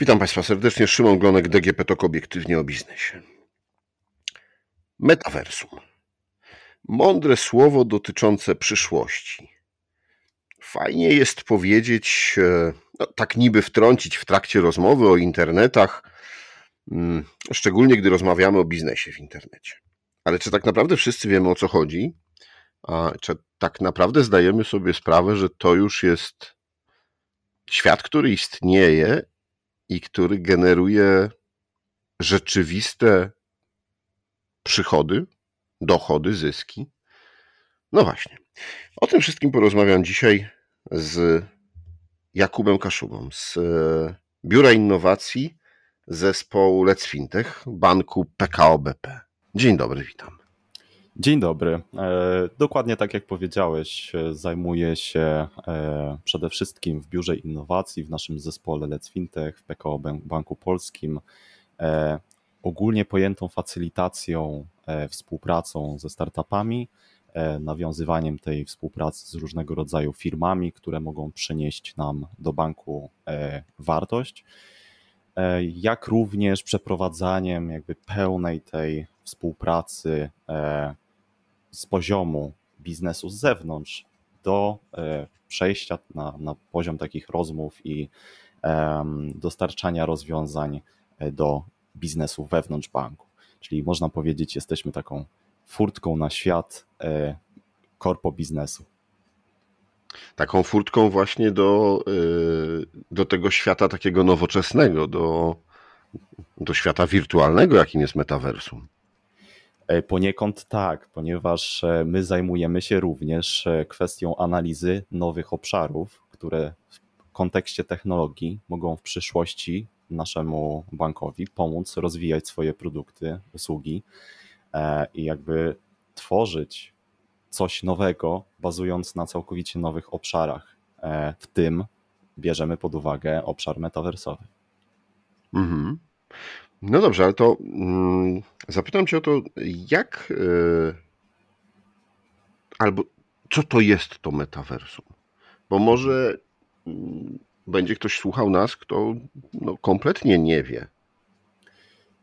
Witam Państwa serdecznie. Szymon Glonek, DGP TOK obiektywnie o biznesie. Metaversum. Mądre słowo dotyczące przyszłości. Fajnie jest powiedzieć, e, no, tak niby wtrącić w trakcie rozmowy o internetach, mm, szczególnie gdy rozmawiamy o biznesie w internecie. Ale czy tak naprawdę wszyscy wiemy o co chodzi? A czy tak naprawdę zdajemy sobie sprawę, że to już jest świat, który istnieje i który generuje rzeczywiste przychody, dochody, zyski? No właśnie. O tym wszystkim porozmawiam dzisiaj z Jakubem Kaszubą z e, Biura Innowacji zespołu Let's Fintech banku PKO BP. Dzień dobry, witam. Dzień dobry. E, dokładnie tak jak powiedziałeś, e, zajmuję się przede wszystkim w Biurze Innowacji, w naszym zespole Let's Fintech, w PKO Banku Polskim, ogólnie pojętą facylitacją, współpracą ze startupami, E, nawiązywaniem tej współpracy z różnego rodzaju firmami, które mogą przynieść nam do banku e, wartość, e, jak również przeprowadzaniem jakby pełnej tej współpracy z poziomu biznesu z zewnątrz do przejścia na, na poziom takich rozmów i dostarczania rozwiązań do biznesu wewnątrz banku. Czyli można powiedzieć, jesteśmy taką furtką na świat e, korpo biznesu. Taką furtką właśnie do, e, do tego świata takiego nowoczesnego, do, do świata wirtualnego, jakim jest metaversum. E, poniekąd tak, ponieważ my zajmujemy się również kwestią analizy nowych obszarów, które w kontekście technologii mogą w przyszłości naszemu bankowi pomóc rozwijać swoje produkty, usługi E, i jakby tworzyć coś nowego, bazując na całkowicie nowych obszarach. E, w tym bierzemy pod uwagę obszar metaversowy. Mhm. No dobrze, ale to mm, zapytam Cię o to, jak yy, albo co to jest to metaversum? Bo może yy, będzie ktoś słuchał nas, kto no, kompletnie nie wie.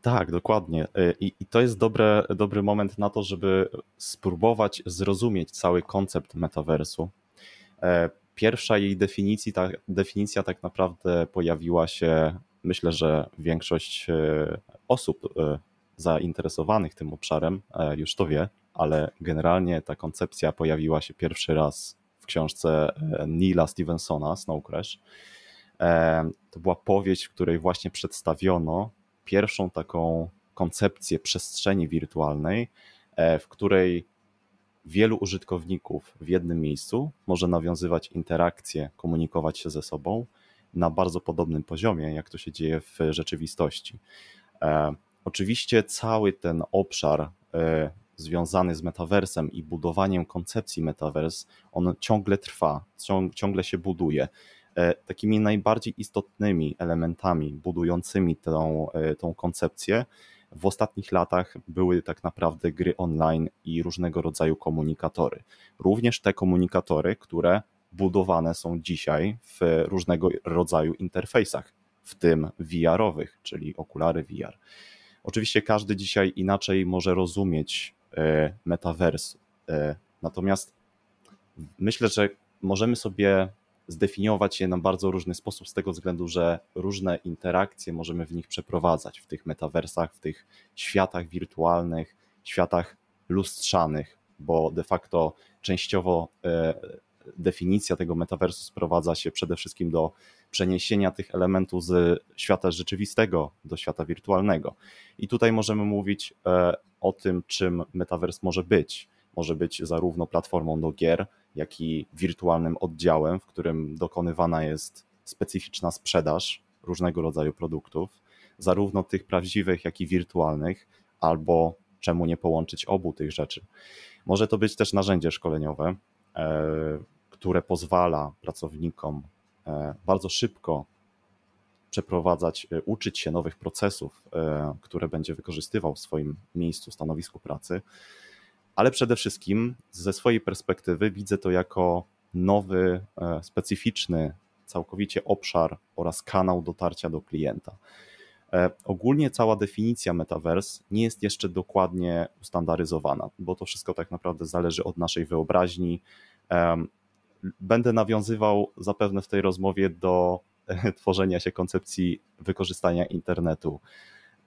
Tak, dokładnie. Y, I, I, to jest dobre, dobry moment na to, żeby spróbować zrozumieć cały koncept metaversu. E, pierwsza jej definicji, ta, definicja tak naprawdę pojawiła się, myślę, że większość e, osób e, zainteresowanych tym obszarem już to wie, ale generalnie ta koncepcja pojawiła się pierwszy raz w książce Neila Stevensona, Snow Crash. To była powieść, w której właśnie przedstawiono pierwszą taką koncepcję przestrzeni wirtualnej, e, w której wielu użytkowników w jednym miejscu może nawiązywać interakcje, komunikować się ze sobą na bardzo podobnym poziomie, jak to się dzieje w rzeczywistości. E, oczywiście cały ten obszar e, związany z metaversem i budowaniem koncepcji metavers, on ciągle trwa, ciągle się buduje. E, takimi najbardziej istotnymi elementami budującymi tą, tą koncepcję w ostatnich latach były tak naprawdę gry online i różnego rodzaju komunikatory. Również te komunikatory, które budowane są dzisiaj w różnego rodzaju interfejsach, w tym VR-owych, czyli okulary VR. Oczywiście każdy dzisiaj inaczej może rozumieć e, metaverse, natomiast myślę, że możemy sobie zdefiniować je na bardzo różny sposób, z tego względu, że różne interakcje możemy w nich przeprowadzać, w tych metaversach, w tych światach wirtualnych, światach lustrzanych, bo de facto częściowo e, definicja tego metaversu sprowadza się przede wszystkim do przeniesienia tych elementów z świata rzeczywistego do świata wirtualnego. I tutaj możemy mówić e, o tym, czym metavers może być. Może być zarówno platformą do gier, jak i wirtualnym oddziałem, w którym dokonywana jest specyficzna sprzedaż różnego rodzaju produktów, zarówno tych prawdziwych, jak i wirtualnych, albo czemu nie połączyć obu tych rzeczy. Może to być też narzędzie szkoleniowe, e, które pozwala pracownikom e, bardzo szybko przeprowadzać, e, uczyć się nowych procesów, które będzie wykorzystywał w swoim miejscu, stanowisku pracy, ale przede wszystkim ze swojej perspektywy widzę to jako nowy, e, specyficzny całkowicie obszar oraz kanał dotarcia do klienta. E, ogólnie cała definicja metaverse nie jest jeszcze dokładnie ustandaryzowana, bo to wszystko tak naprawdę zależy od naszej wyobraźni. Będę nawiązywał zapewne w tej rozmowie do e, tworzenia się koncepcji wykorzystania internetu,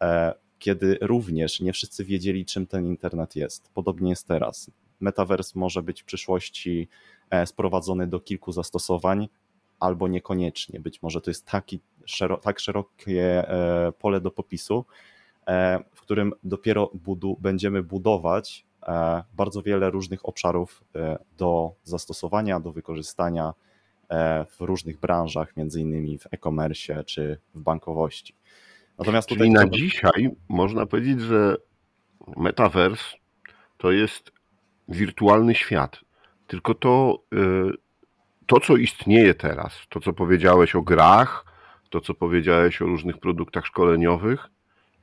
e, kiedy również nie wszyscy wiedzieli, czym ten internet jest. Podobnie jest teraz. Metaverse może być w przyszłości sprowadzony do kilku zastosowań, albo niekoniecznie. Być może to jest taki, tak szerokie e, pole do popisu, e, w którym dopiero budu, będziemy budować e, bardzo wiele różnych obszarów do zastosowania, do wykorzystania w różnych branżach, między innymi w e-commerce czy w bankowości. Natomiast Czyli na dzisiaj można powiedzieć, że metaverse to jest wirtualny świat. Tylko to to, co istnieje teraz, to, co powiedziałeś o grach, to, co powiedziałeś o różnych produktach szkoleniowych,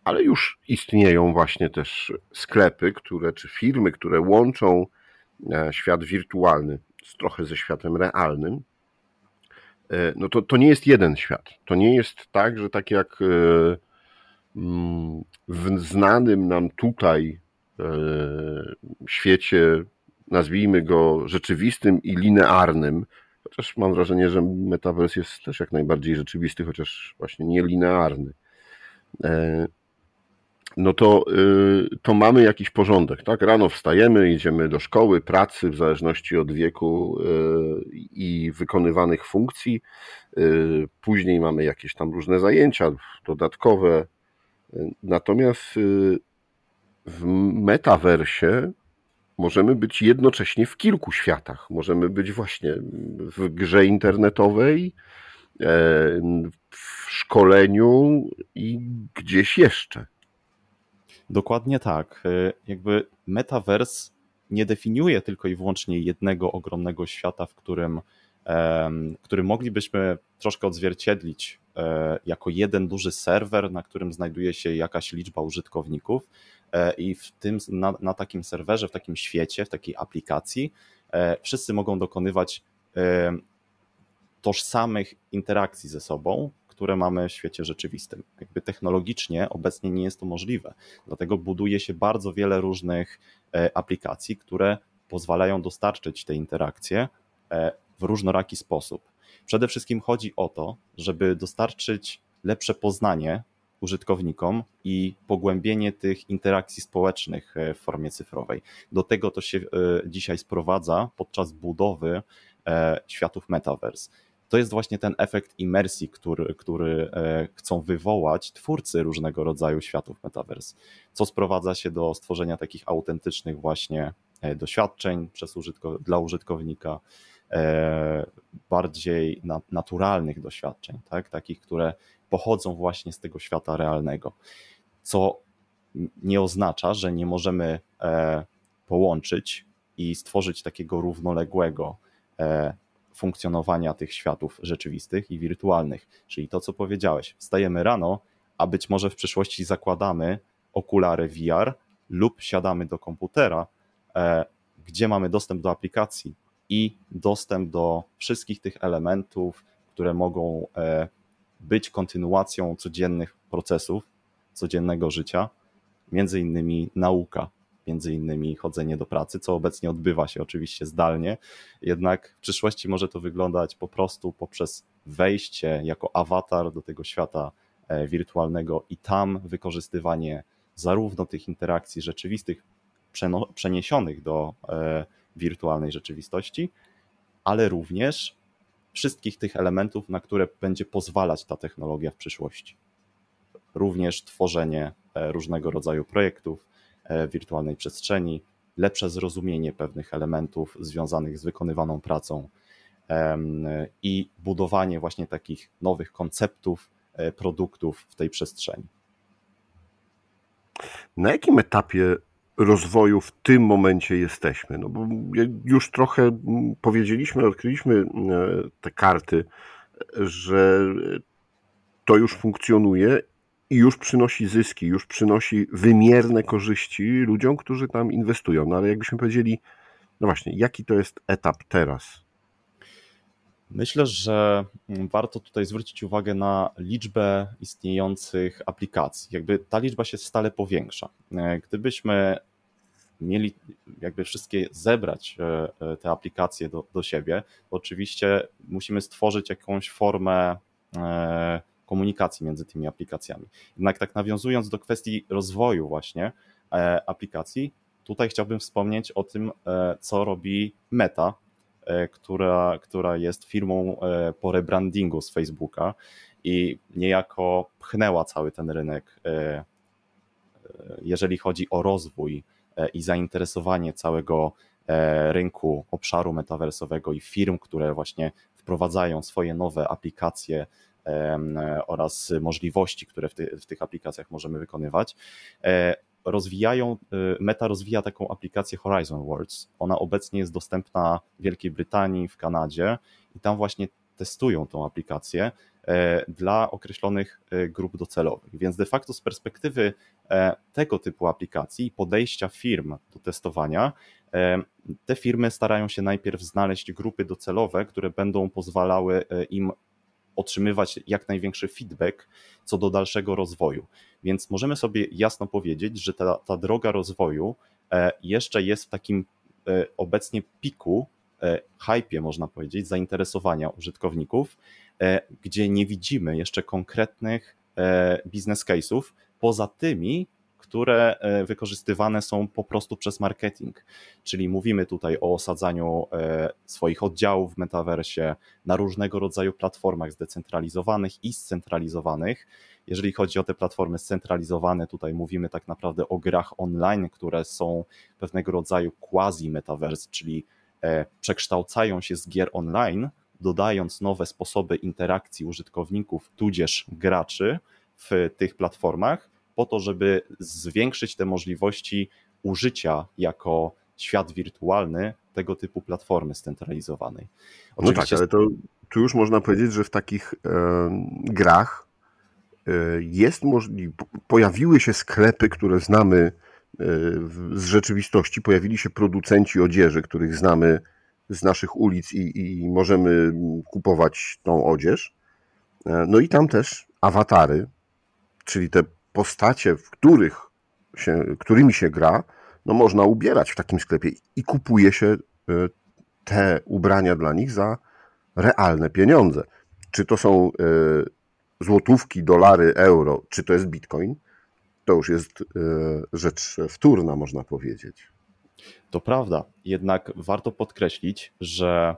ale już istnieją właśnie też sklepy, które, czy firmy, które łączą e, świat wirtualny z trochę ze światem realnym. E, no to, to nie jest jeden świat. To nie jest tak, że tak jak e, mm, w znanym nam tutaj świecie, nazwijmy go rzeczywistym i linearnym, Chociaż mam wrażenie, że metavers jest też jak najbardziej rzeczywisty, chociaż właśnie nielinearny. No to, y, to mamy jakiś porządek, tak? Rano wstajemy, idziemy do szkoły, pracy, w zależności od wieku y, i wykonywanych funkcji. Y, później mamy jakieś tam różne zajęcia dodatkowe. Natomiast w metaversie możemy być jednocześnie w kilku światach. Możemy być właśnie w grze internetowej, e, w szkoleniu i gdzieś jeszcze. Dokładnie tak. E, jakby metaverse nie definiuje tylko i wyłącznie jednego ogromnego świata, w którym, który moglibyśmy troszkę odzwierciedlić e, jako jeden duży serwer, na którym znajduje się jakaś liczba użytkowników, E, i w tym, na, na takim serwerze, w takim świecie, w takiej aplikacji wszyscy mogą dokonywać tożsamych interakcji ze sobą, które mamy w świecie rzeczywistym. Jakby technologicznie obecnie nie jest to możliwe. Dlatego buduje się bardzo wiele różnych aplikacji, które pozwalają dostarczyć te interakcje w różnoraki sposób. Przede wszystkim chodzi o to, żeby dostarczyć lepsze poznanie użytkownikom i pogłębienie tych interakcji społecznych e, w formie cyfrowej. Do tego to się e, dzisiaj sprowadza podczas budowy e, światów metaverse. To jest właśnie ten efekt imersji, który, który chcą wywołać twórcy różnego rodzaju światów metaverse, co sprowadza się do stworzenia takich autentycznych właśnie doświadczeń przez użytko dla użytkownika, bardziej naturalnych doświadczeń, tak? takich, które pochodzą właśnie z tego świata realnego. Co nie oznacza, że nie możemy e, połączyć i stworzyć takiego równoległego e, funkcjonowania tych światów rzeczywistych i wirtualnych. Czyli to, co powiedziałeś, wstajemy rano, a być może w przyszłości zakładamy okulary VR lub siadamy do komputera, e, gdzie mamy dostęp do aplikacji i dostęp do wszystkich tych elementów, które mogą być kontynuacją codziennych procesów, codziennego życia, między innymi nauka, między innymi chodzenie do pracy, co obecnie odbywa się oczywiście zdalnie, jednak w przyszłości może to wyglądać po prostu poprzez wejście jako awatar do tego świata e, wirtualnego i tam wykorzystywanie zarówno tych interakcji rzeczywistych przeniesionych do e, wirtualnej rzeczywistości, ale również wszystkich tych elementów, na które będzie pozwalać ta technologia w przyszłości. Również tworzenie e, różnego rodzaju projektów wirtualnej przestrzeni, lepsze zrozumienie pewnych elementów związanych z wykonywaną pracą i budowanie właśnie takich nowych konceptów, e, produktów w tej przestrzeni. Na jakim etapie rozwoju w tym momencie jesteśmy. No bo już trochę powiedzieliśmy, odkryliśmy e, te karty, że to już funkcjonuje i już przynosi zyski, już przynosi wymierne korzyści ludziom, którzy tam inwestują. No ale jakbyśmy powiedzieli, no właśnie, jaki to jest etap teraz? Myślę, że warto tutaj zwrócić uwagę na liczbę istniejących aplikacji. Jakby ta liczba się stale powiększa. Gdybyśmy mieli jakby wszystkie zebrać e, e, te aplikacje do, do siebie, oczywiście musimy stworzyć jakąś formę e, komunikacji między tymi aplikacjami. Jednak tak nawiązując do kwestii rozwoju właśnie aplikacji, tutaj chciałbym wspomnieć o tym, co robi Meta, która, która jest firmą po rebrandingu z Facebooka i niejako pchnęła cały ten rynek, jeżeli chodzi o rozwój E, i zainteresowanie całego e, rynku obszaru metaversowego i firm, które właśnie wprowadzają swoje nowe aplikacje oraz możliwości, które w, ty, w tych aplikacjach możemy wykonywać, e, rozwijają, Meta rozwija taką aplikację Horizon Worlds. Ona obecnie jest dostępna w Wielkiej Brytanii, w Kanadzie i tam właśnie testują tą aplikację E, dla określonych e, grup docelowych. Więc de facto z perspektywy e, tego typu aplikacji i podejścia firm do testowania, te firmy starają się najpierw znaleźć grupy docelowe, które będą pozwalały im otrzymywać jak największy feedback co do dalszego rozwoju. Więc możemy sobie jasno powiedzieć, że ta, ta droga rozwoju jeszcze jest w takim obecnie piku, hypie można powiedzieć, zainteresowania użytkowników, E, gdzie nie widzimy jeszcze konkretnych e, business case'ów poza tymi, które e, wykorzystywane są po prostu przez marketing. Czyli mówimy tutaj o osadzaniu swoich oddziałów w metaversie na różnego rodzaju platformach zdecentralizowanych i scentralizowanych. Jeżeli chodzi o te platformy scentralizowane, tutaj mówimy tak naprawdę o grach online, które są pewnego rodzaju quasi-metaverse, czyli przekształcają się z gier online dodając nowe sposoby interakcji użytkowników, tudzież graczy w tych platformach, po to, żeby zwiększyć te możliwości użycia jako świat wirtualny tego typu platformy scentralizowanej. Oczywiście... No tak, ale to tu już można powiedzieć, że w takich e, grach e, jest możliwe, pojawiły się sklepy, które znamy e, z rzeczywistości, pojawili się producenci odzieży, których znamy z naszych ulic i, i możemy kupować tą odzież. E, no i tam też awatary, czyli te postacie, w których się, którymi się gra, no można ubierać w takim sklepie i kupuje się e, te ubrania dla nich za realne pieniądze. Czy to są e, złotówki, dolary, euro, czy to jest bitcoin, to już jest rzecz wtórna, można powiedzieć. To prawda, jednak warto podkreślić, że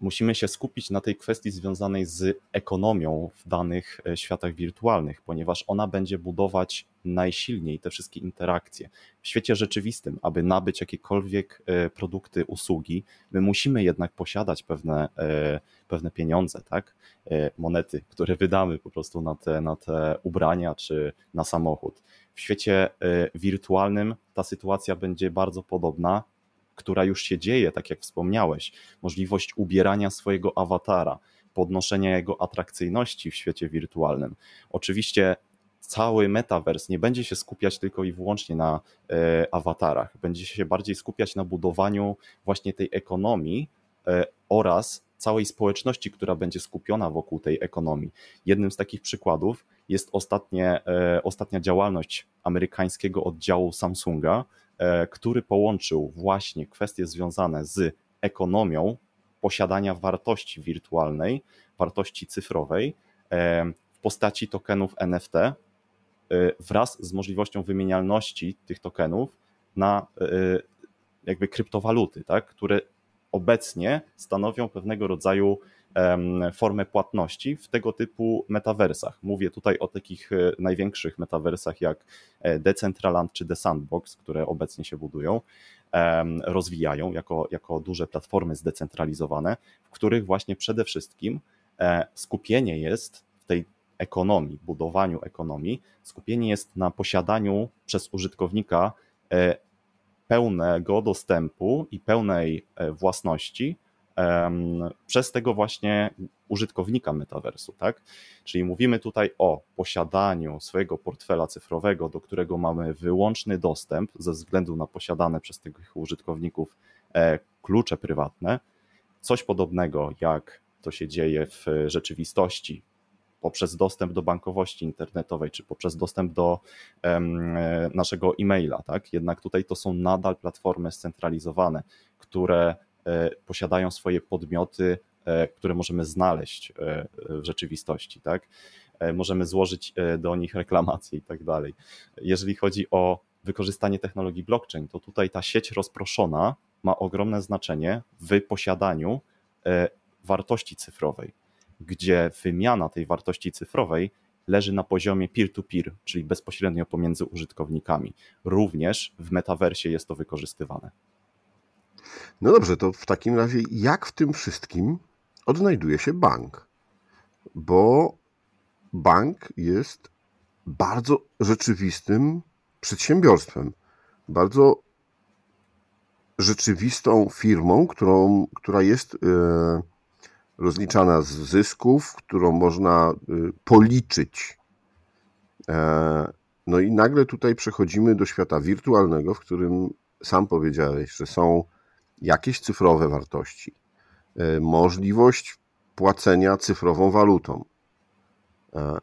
musimy się skupić na tej kwestii związanej z ekonomią w danych e, światach wirtualnych, ponieważ ona będzie budować najsilniej te wszystkie interakcje. W świecie rzeczywistym, aby nabyć jakiekolwiek e, produkty, usługi, my musimy jednak posiadać pewne, e, pewne pieniądze, tak? monety, które wydamy po prostu na te, na te ubrania czy na samochód. W świecie wirtualnym ta sytuacja będzie bardzo podobna, która już się dzieje, tak jak wspomniałeś, możliwość ubierania swojego awatara, podnoszenia jego atrakcyjności w świecie wirtualnym. Oczywiście cały metavers nie będzie się skupiać tylko i wyłącznie na e, awatarach, będzie się bardziej skupiać na budowaniu właśnie tej ekonomii e, oraz całej społeczności, która będzie skupiona wokół tej ekonomii. Jednym z takich przykładów jest ostatnie, e, ostatnia działalność amerykańskiego oddziału Samsunga, który połączył właśnie kwestie związane z ekonomią posiadania wartości wirtualnej, wartości cyfrowej e, w postaci tokenów NFT e, wraz z możliwością wymienialności tych tokenów na jakby kryptowaluty, tak, które obecnie stanowią pewnego rodzaju formę płatności w tego typu metaversach. Mówię tutaj o takich e, największych metaversach jak e, Decentraland czy The Sandbox, które obecnie się budują, rozwijają jako, jako duże platformy zdecentralizowane, w których właśnie przede wszystkim e, skupienie jest w tej ekonomii, budowaniu ekonomii, skupienie jest na posiadaniu przez użytkownika pełnego dostępu i pełnej własności przez tego właśnie użytkownika metaversu, tak? Czyli mówimy tutaj o posiadaniu swojego portfela cyfrowego, do którego mamy wyłączny dostęp ze względu na posiadane przez tych użytkowników e, klucze prywatne, coś podobnego jak to się dzieje w rzeczywistości poprzez dostęp do bankowości internetowej, czy poprzez dostęp do um, naszego e-maila. Tak? Jednak tutaj to są nadal platformy scentralizowane, które posiadają swoje podmioty, e, które możemy znaleźć e, w rzeczywistości. Tak? Możemy złożyć do nich reklamacje i tak dalej. Jeżeli chodzi o wykorzystanie technologii blockchain, to tutaj ta sieć rozproszona ma ogromne znaczenie w posiadaniu wartości cyfrowej gdzie wymiana tej wartości cyfrowej leży na poziomie peer-to-peer, czyli bezpośrednio pomiędzy użytkownikami. Również w metaversie jest to wykorzystywane. No dobrze, to w takim razie jak w tym wszystkim odnajduje się bank? Bo bank jest bardzo rzeczywistym przedsiębiorstwem, bardzo rzeczywistą firmą, którą, która jest. Yy rozliczana z zysków, którą można y, policzyć. E, no i nagle tutaj przechodzimy do świata wirtualnego, w którym sam powiedziałeś, że są jakieś cyfrowe wartości, e, możliwość płacenia cyfrową walutą. E,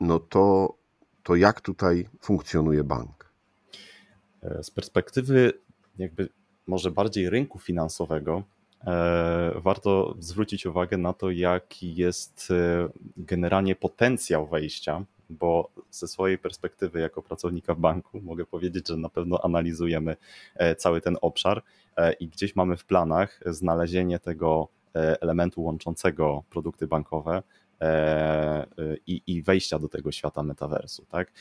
no to, to jak tutaj funkcjonuje bank? Z perspektywy jakby może bardziej rynku finansowego, E, warto zwrócić uwagę na to, jaki jest e, generalnie potencjał wejścia, bo ze swojej perspektywy jako pracownika banku mogę powiedzieć, że na pewno analizujemy e, cały ten obszar i gdzieś mamy w planach znalezienie tego elementu łączącego produkty bankowe i, i wejścia do tego świata metaversu. Tak?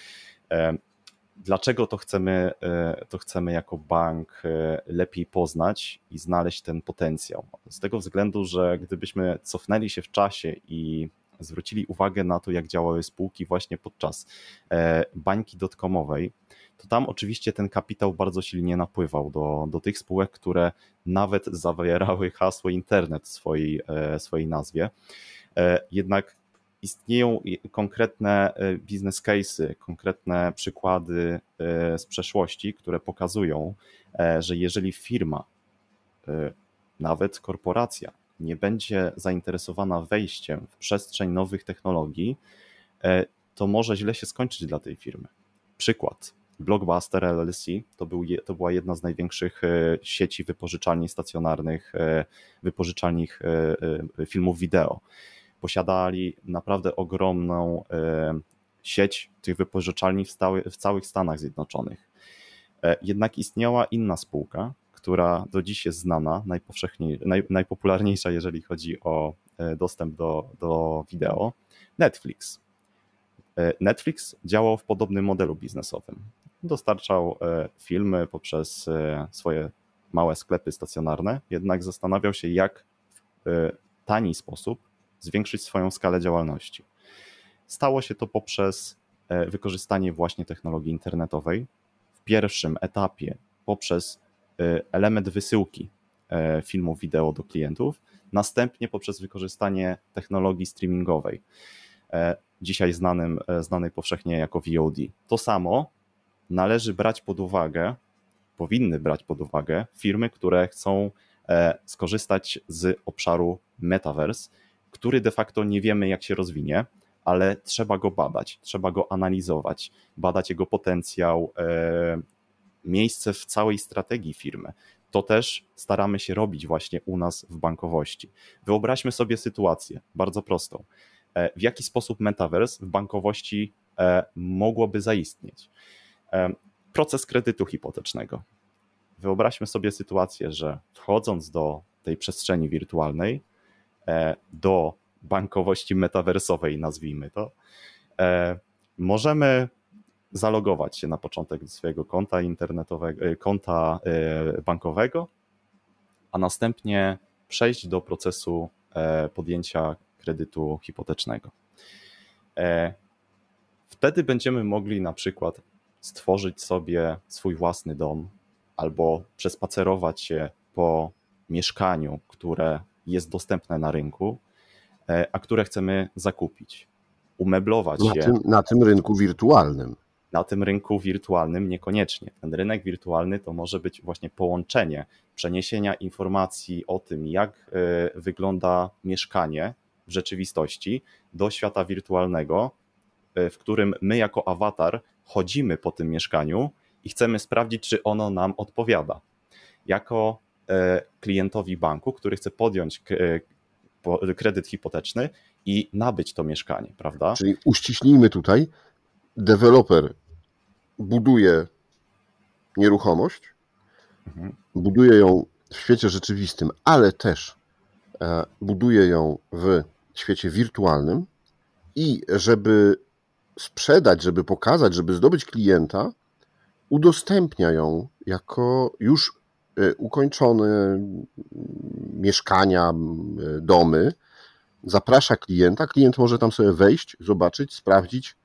Dlaczego to chcemy, e, to chcemy jako bank e, lepiej poznać i znaleźć ten potencjał? Z tego względu, że gdybyśmy cofnęli się w czasie i zwrócili uwagę na to, jak działały spółki właśnie podczas e, bańki dotkomowej, to tam oczywiście ten kapitał bardzo silnie napływał do, do tych spółek, które nawet zawierały hasło internet w swojej, swojej nazwie. Jednak istnieją konkretne e, biznes case'y, konkretne przykłady e, z przeszłości, które pokazują, e, że jeżeli firma, nawet korporacja, nie będzie zainteresowana wejściem w przestrzeń nowych technologii, to może źle się skończyć dla tej firmy. Przykład. Blockbuster LLC to, był, to była jedna z największych sieci wypożyczalni stacjonarnych, wypożyczalni filmów wideo posiadali naprawdę ogromną e, sieć tych wypożyczalni w, w całych Stanach Zjednoczonych. E, jednak istniała inna spółka, która do dziś jest znana, najpowszechniej, naj, najpopularniejsza, jeżeli chodzi o e, dostęp do, do wideo, Netflix. Netflix działał w podobnym modelu biznesowym. Dostarczał filmy poprzez swoje małe sklepy stacjonarne, jednak zastanawiał się, jak w tani sposób zwiększyć swoją skalę działalności. Stało się to poprzez e, wykorzystanie właśnie technologii internetowej. W pierwszym etapie poprzez e, element wysyłki e, filmów wideo do klientów, następnie poprzez wykorzystanie technologii streamingowej, dzisiaj znanym, znanej powszechnie jako VOD. To samo należy brać pod uwagę, powinny brać pod uwagę firmy, które chcą skorzystać z obszaru metaverse który de facto nie wiemy, jak się rozwinie, ale trzeba go badać, trzeba go analizować, badać jego potencjał, e, miejsce w całej strategii firmy. To też staramy się robić właśnie u nas w bankowości. Wyobraźmy sobie sytuację bardzo prostą. E, w jaki sposób metaverse w bankowości e, mogłoby zaistnieć? Proces kredytu hipotecznego. Wyobraźmy sobie sytuację, że wchodząc do tej przestrzeni wirtualnej, E, do bankowości metaversowej, nazwijmy to, e, możemy zalogować się na początek do swojego konta internetowego, e, konta bankowego, a następnie przejść do procesu podjęcia kredytu hipotecznego. Wtedy będziemy mogli na przykład stworzyć sobie swój własny dom albo przespacerować się po mieszkaniu, które jest dostępne na rynku, e, a które chcemy zakupić, umeblować na je. Tym, na tym rynku wirtualnym. Na tym rynku wirtualnym niekoniecznie. Ten rynek wirtualny to może być właśnie połączenie przeniesienia informacji o tym, jak wygląda mieszkanie w rzeczywistości do świata wirtualnego, w którym my jako awatar chodzimy po tym mieszkaniu i chcemy sprawdzić, czy ono nam odpowiada. Jako e, klientowi banku, który chce podjąć kredyt hipoteczny i nabyć to mieszkanie, prawda? Czyli uściślijmy tutaj, deweloper buduje nieruchomość, mhm. buduje ją w świecie rzeczywistym, ale też e, buduje ją w świecie wirtualnym i żeby sprzedać, żeby pokazać, żeby zdobyć klienta, udostępnia ją jako już e, ukończone mieszkania, domy, zaprasza klienta, klient może tam sobie wejść, zobaczyć, sprawdzić.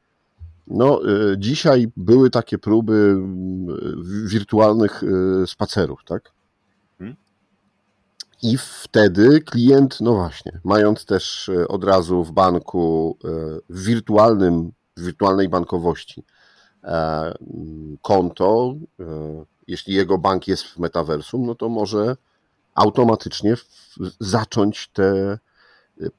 No, e, dzisiaj były takie próby wirtualnych e, spacerów, tak? I wtedy klient, no właśnie, mając też od razu w banku, w wirtualnym, w wirtualnej bankowości e, konto, jeśli jego bank jest w metaversum, no to może automatycznie zacząć te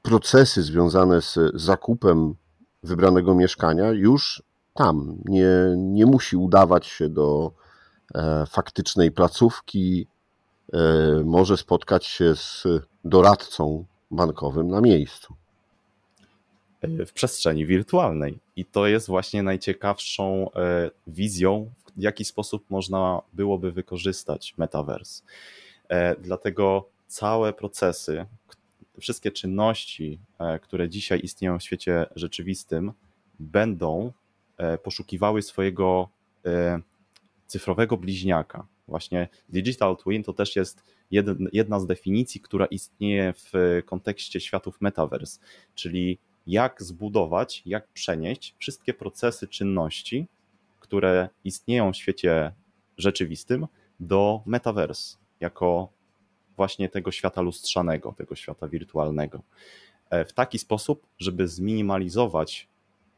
procesy związane z zakupem wybranego mieszkania już tam. Nie, nie musi udawać się do faktycznej placówki, E, może spotkać się z doradcą bankowym na miejscu. E, w przestrzeni wirtualnej. I to jest właśnie najciekawszą e, wizją, w jaki sposób można byłoby wykorzystać metaverse. Dlatego całe procesy, wszystkie czynności, które dzisiaj istnieją w świecie rzeczywistym, będą poszukiwały swojego cyfrowego bliźniaka, Właśnie digital twin to też jest jedna z definicji, która istnieje w kontekście światów metaverse, czyli jak zbudować, jak przenieść wszystkie procesy czynności, które istnieją w świecie rzeczywistym, do metaverse, jako właśnie tego świata lustrzanego, tego świata wirtualnego. E, w taki sposób, żeby zminimalizować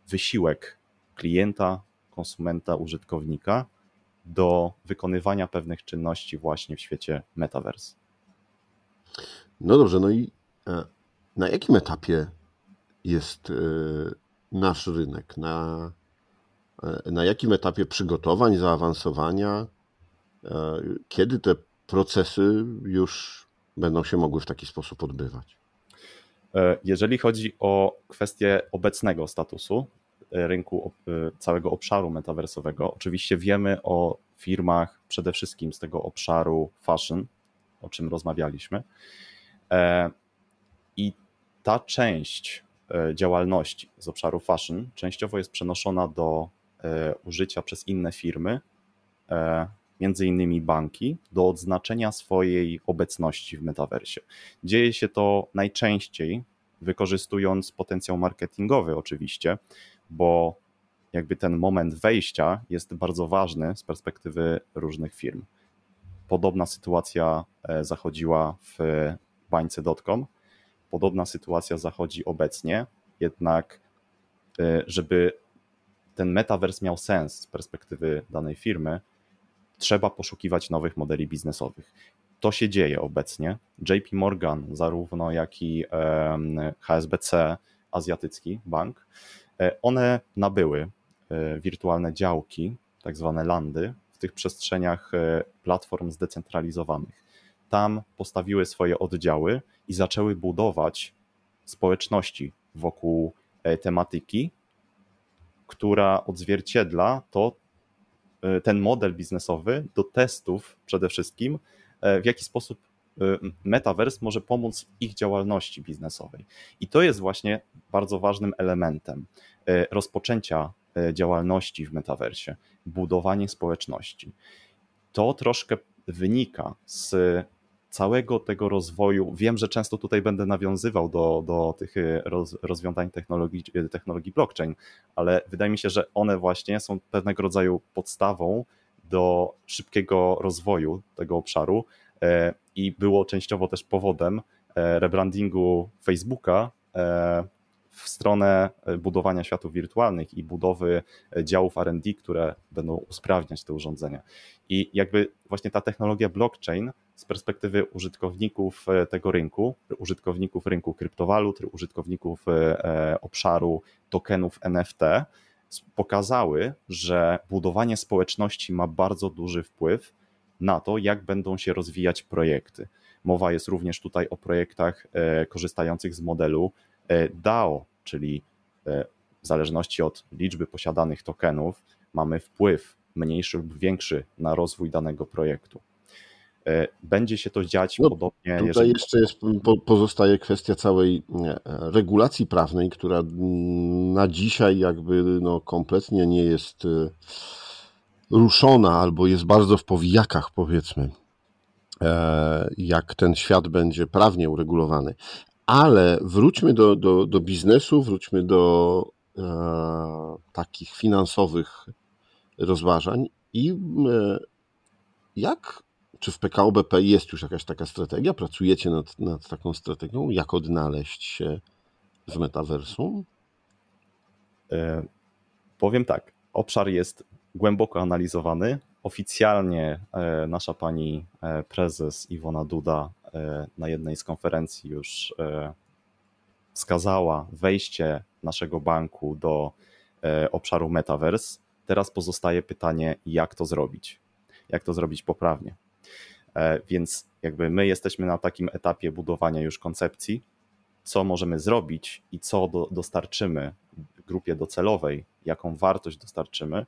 wysiłek klienta, konsumenta, użytkownika do wykonywania pewnych czynności właśnie w świecie metaverse. No dobrze, no i e, na jakim etapie jest e, nasz rynek? Na, na jakim etapie przygotowań, zaawansowania? Kiedy te procesy już będą się mogły w taki sposób odbywać? Jeżeli chodzi o kwestię obecnego statusu, rynku e, całego obszaru metaversowego. Oczywiście wiemy o firmach przede wszystkim z tego obszaru fashion, o czym rozmawialiśmy. E, I ta część e, działalności z obszaru fashion częściowo jest przenoszona do użycia przez inne firmy, między innymi banki, do odznaczenia swojej obecności w metaversie. Dzieje się to najczęściej wykorzystując potencjał marketingowy oczywiście, bo jakby ten moment wejścia jest bardzo ważny z perspektywy różnych firm. Podobna sytuacja e, zachodziła w bańce.com, podobna sytuacja zachodzi obecnie, jednak e, żeby ten metavers miał sens z perspektywy danej firmy, trzeba poszukiwać nowych modeli biznesowych. To się dzieje obecnie. JP Morgan, zarówno jak i HSBC, azjatycki bank, E, one nabyły e, wirtualne działki, tak zwane landy, w tych przestrzeniach e, platform zdecentralizowanych. Tam postawiły swoje oddziały i zaczęły budować społeczności wokół tematyki, która odzwierciedla to ten model biznesowy do testów przede wszystkim, w jaki sposób metaverse może pomóc ich działalności biznesowej. I to jest właśnie bardzo ważnym elementem. E, rozpoczęcia e, działalności w metaversie, budowanie społeczności. To troszkę wynika z całego tego rozwoju. Wiem, że często tutaj będę nawiązywał do, do tych e, roz, rozwiązań technologii, technologii blockchain, ale wydaje mi się, że one właśnie są pewnego rodzaju podstawą do szybkiego rozwoju tego obszaru i było częściowo też powodem rebrandingu Facebooka w stronę budowania światów wirtualnych i budowy działów RD, które będą usprawniać te urządzenia. I jakby właśnie ta technologia blockchain z perspektywy użytkowników tego rynku, użytkowników rynku kryptowalut, użytkowników obszaru tokenów NFT, pokazały, że budowanie społeczności ma bardzo duży wpływ na to, jak będą się rozwijać projekty. Mowa jest również tutaj o projektach e, korzystających z modelu e, DAO, czyli e, w zależności od liczby posiadanych tokenów mamy wpływ mniejszy lub większy na rozwój danego projektu. Będzie się to dziać no, podobnie. Tutaj jeżeli... jeszcze jest, pozostaje kwestia całej regulacji prawnej, która na dzisiaj jakby no kompletnie nie jest ruszona albo jest bardzo w powijakach, powiedzmy, e, jak ten świat będzie prawnie uregulowany. Ale wróćmy do, do, do biznesu, wróćmy do e, takich finansowych rozważań i e, jak, czy w PKO BP jest już jakaś taka strategia? Pracujecie nad, nad taką strategią? Jak odnaleźć się w metaversum? E, powiem tak, obszar jest głęboko analizowany. Oficjalnie e, nasza pani e, prezes Iwona Duda e, na jednej z konferencji już wskazała wejście naszego banku do obszaru metaverse. Teraz pozostaje pytanie, jak to zrobić? Jak to zrobić poprawnie? Więc jakby my jesteśmy na takim etapie budowania już koncepcji, co możemy zrobić i co do, dostarczymy grupie docelowej, jaką wartość dostarczymy,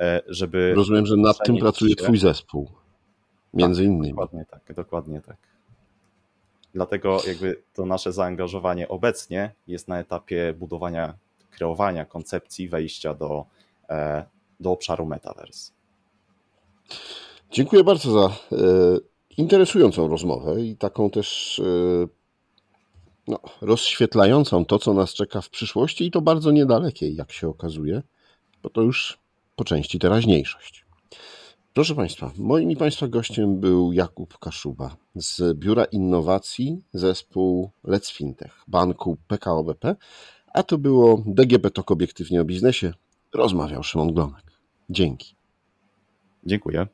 e, żeby. Rozumiem, że nad tym pracuje się... Twój zespół. Między tak, innymi. Dokładnie tak, dokładnie tak. Dlatego jakby to nasze zaangażowanie obecnie jest na etapie budowania, kreowania koncepcji wejścia do, e, do obszaru metaverse. Dziękuję bardzo za e, interesującą rozmowę i taką też no, rozświetlającą to, co nas czeka w przyszłości i to bardzo niedalekiej, jak się okazuje, bo to już po części teraźniejszość. Proszę Państwa, moim i Państwa gościem był Jakub Kaszuba z Biura Innowacji zespół Let's Fintech banku PKO BP, a to było DGP TOK obiektywnie o biznesie. Rozmawiał Szymon Glonek. Dzięki. Dziękuję.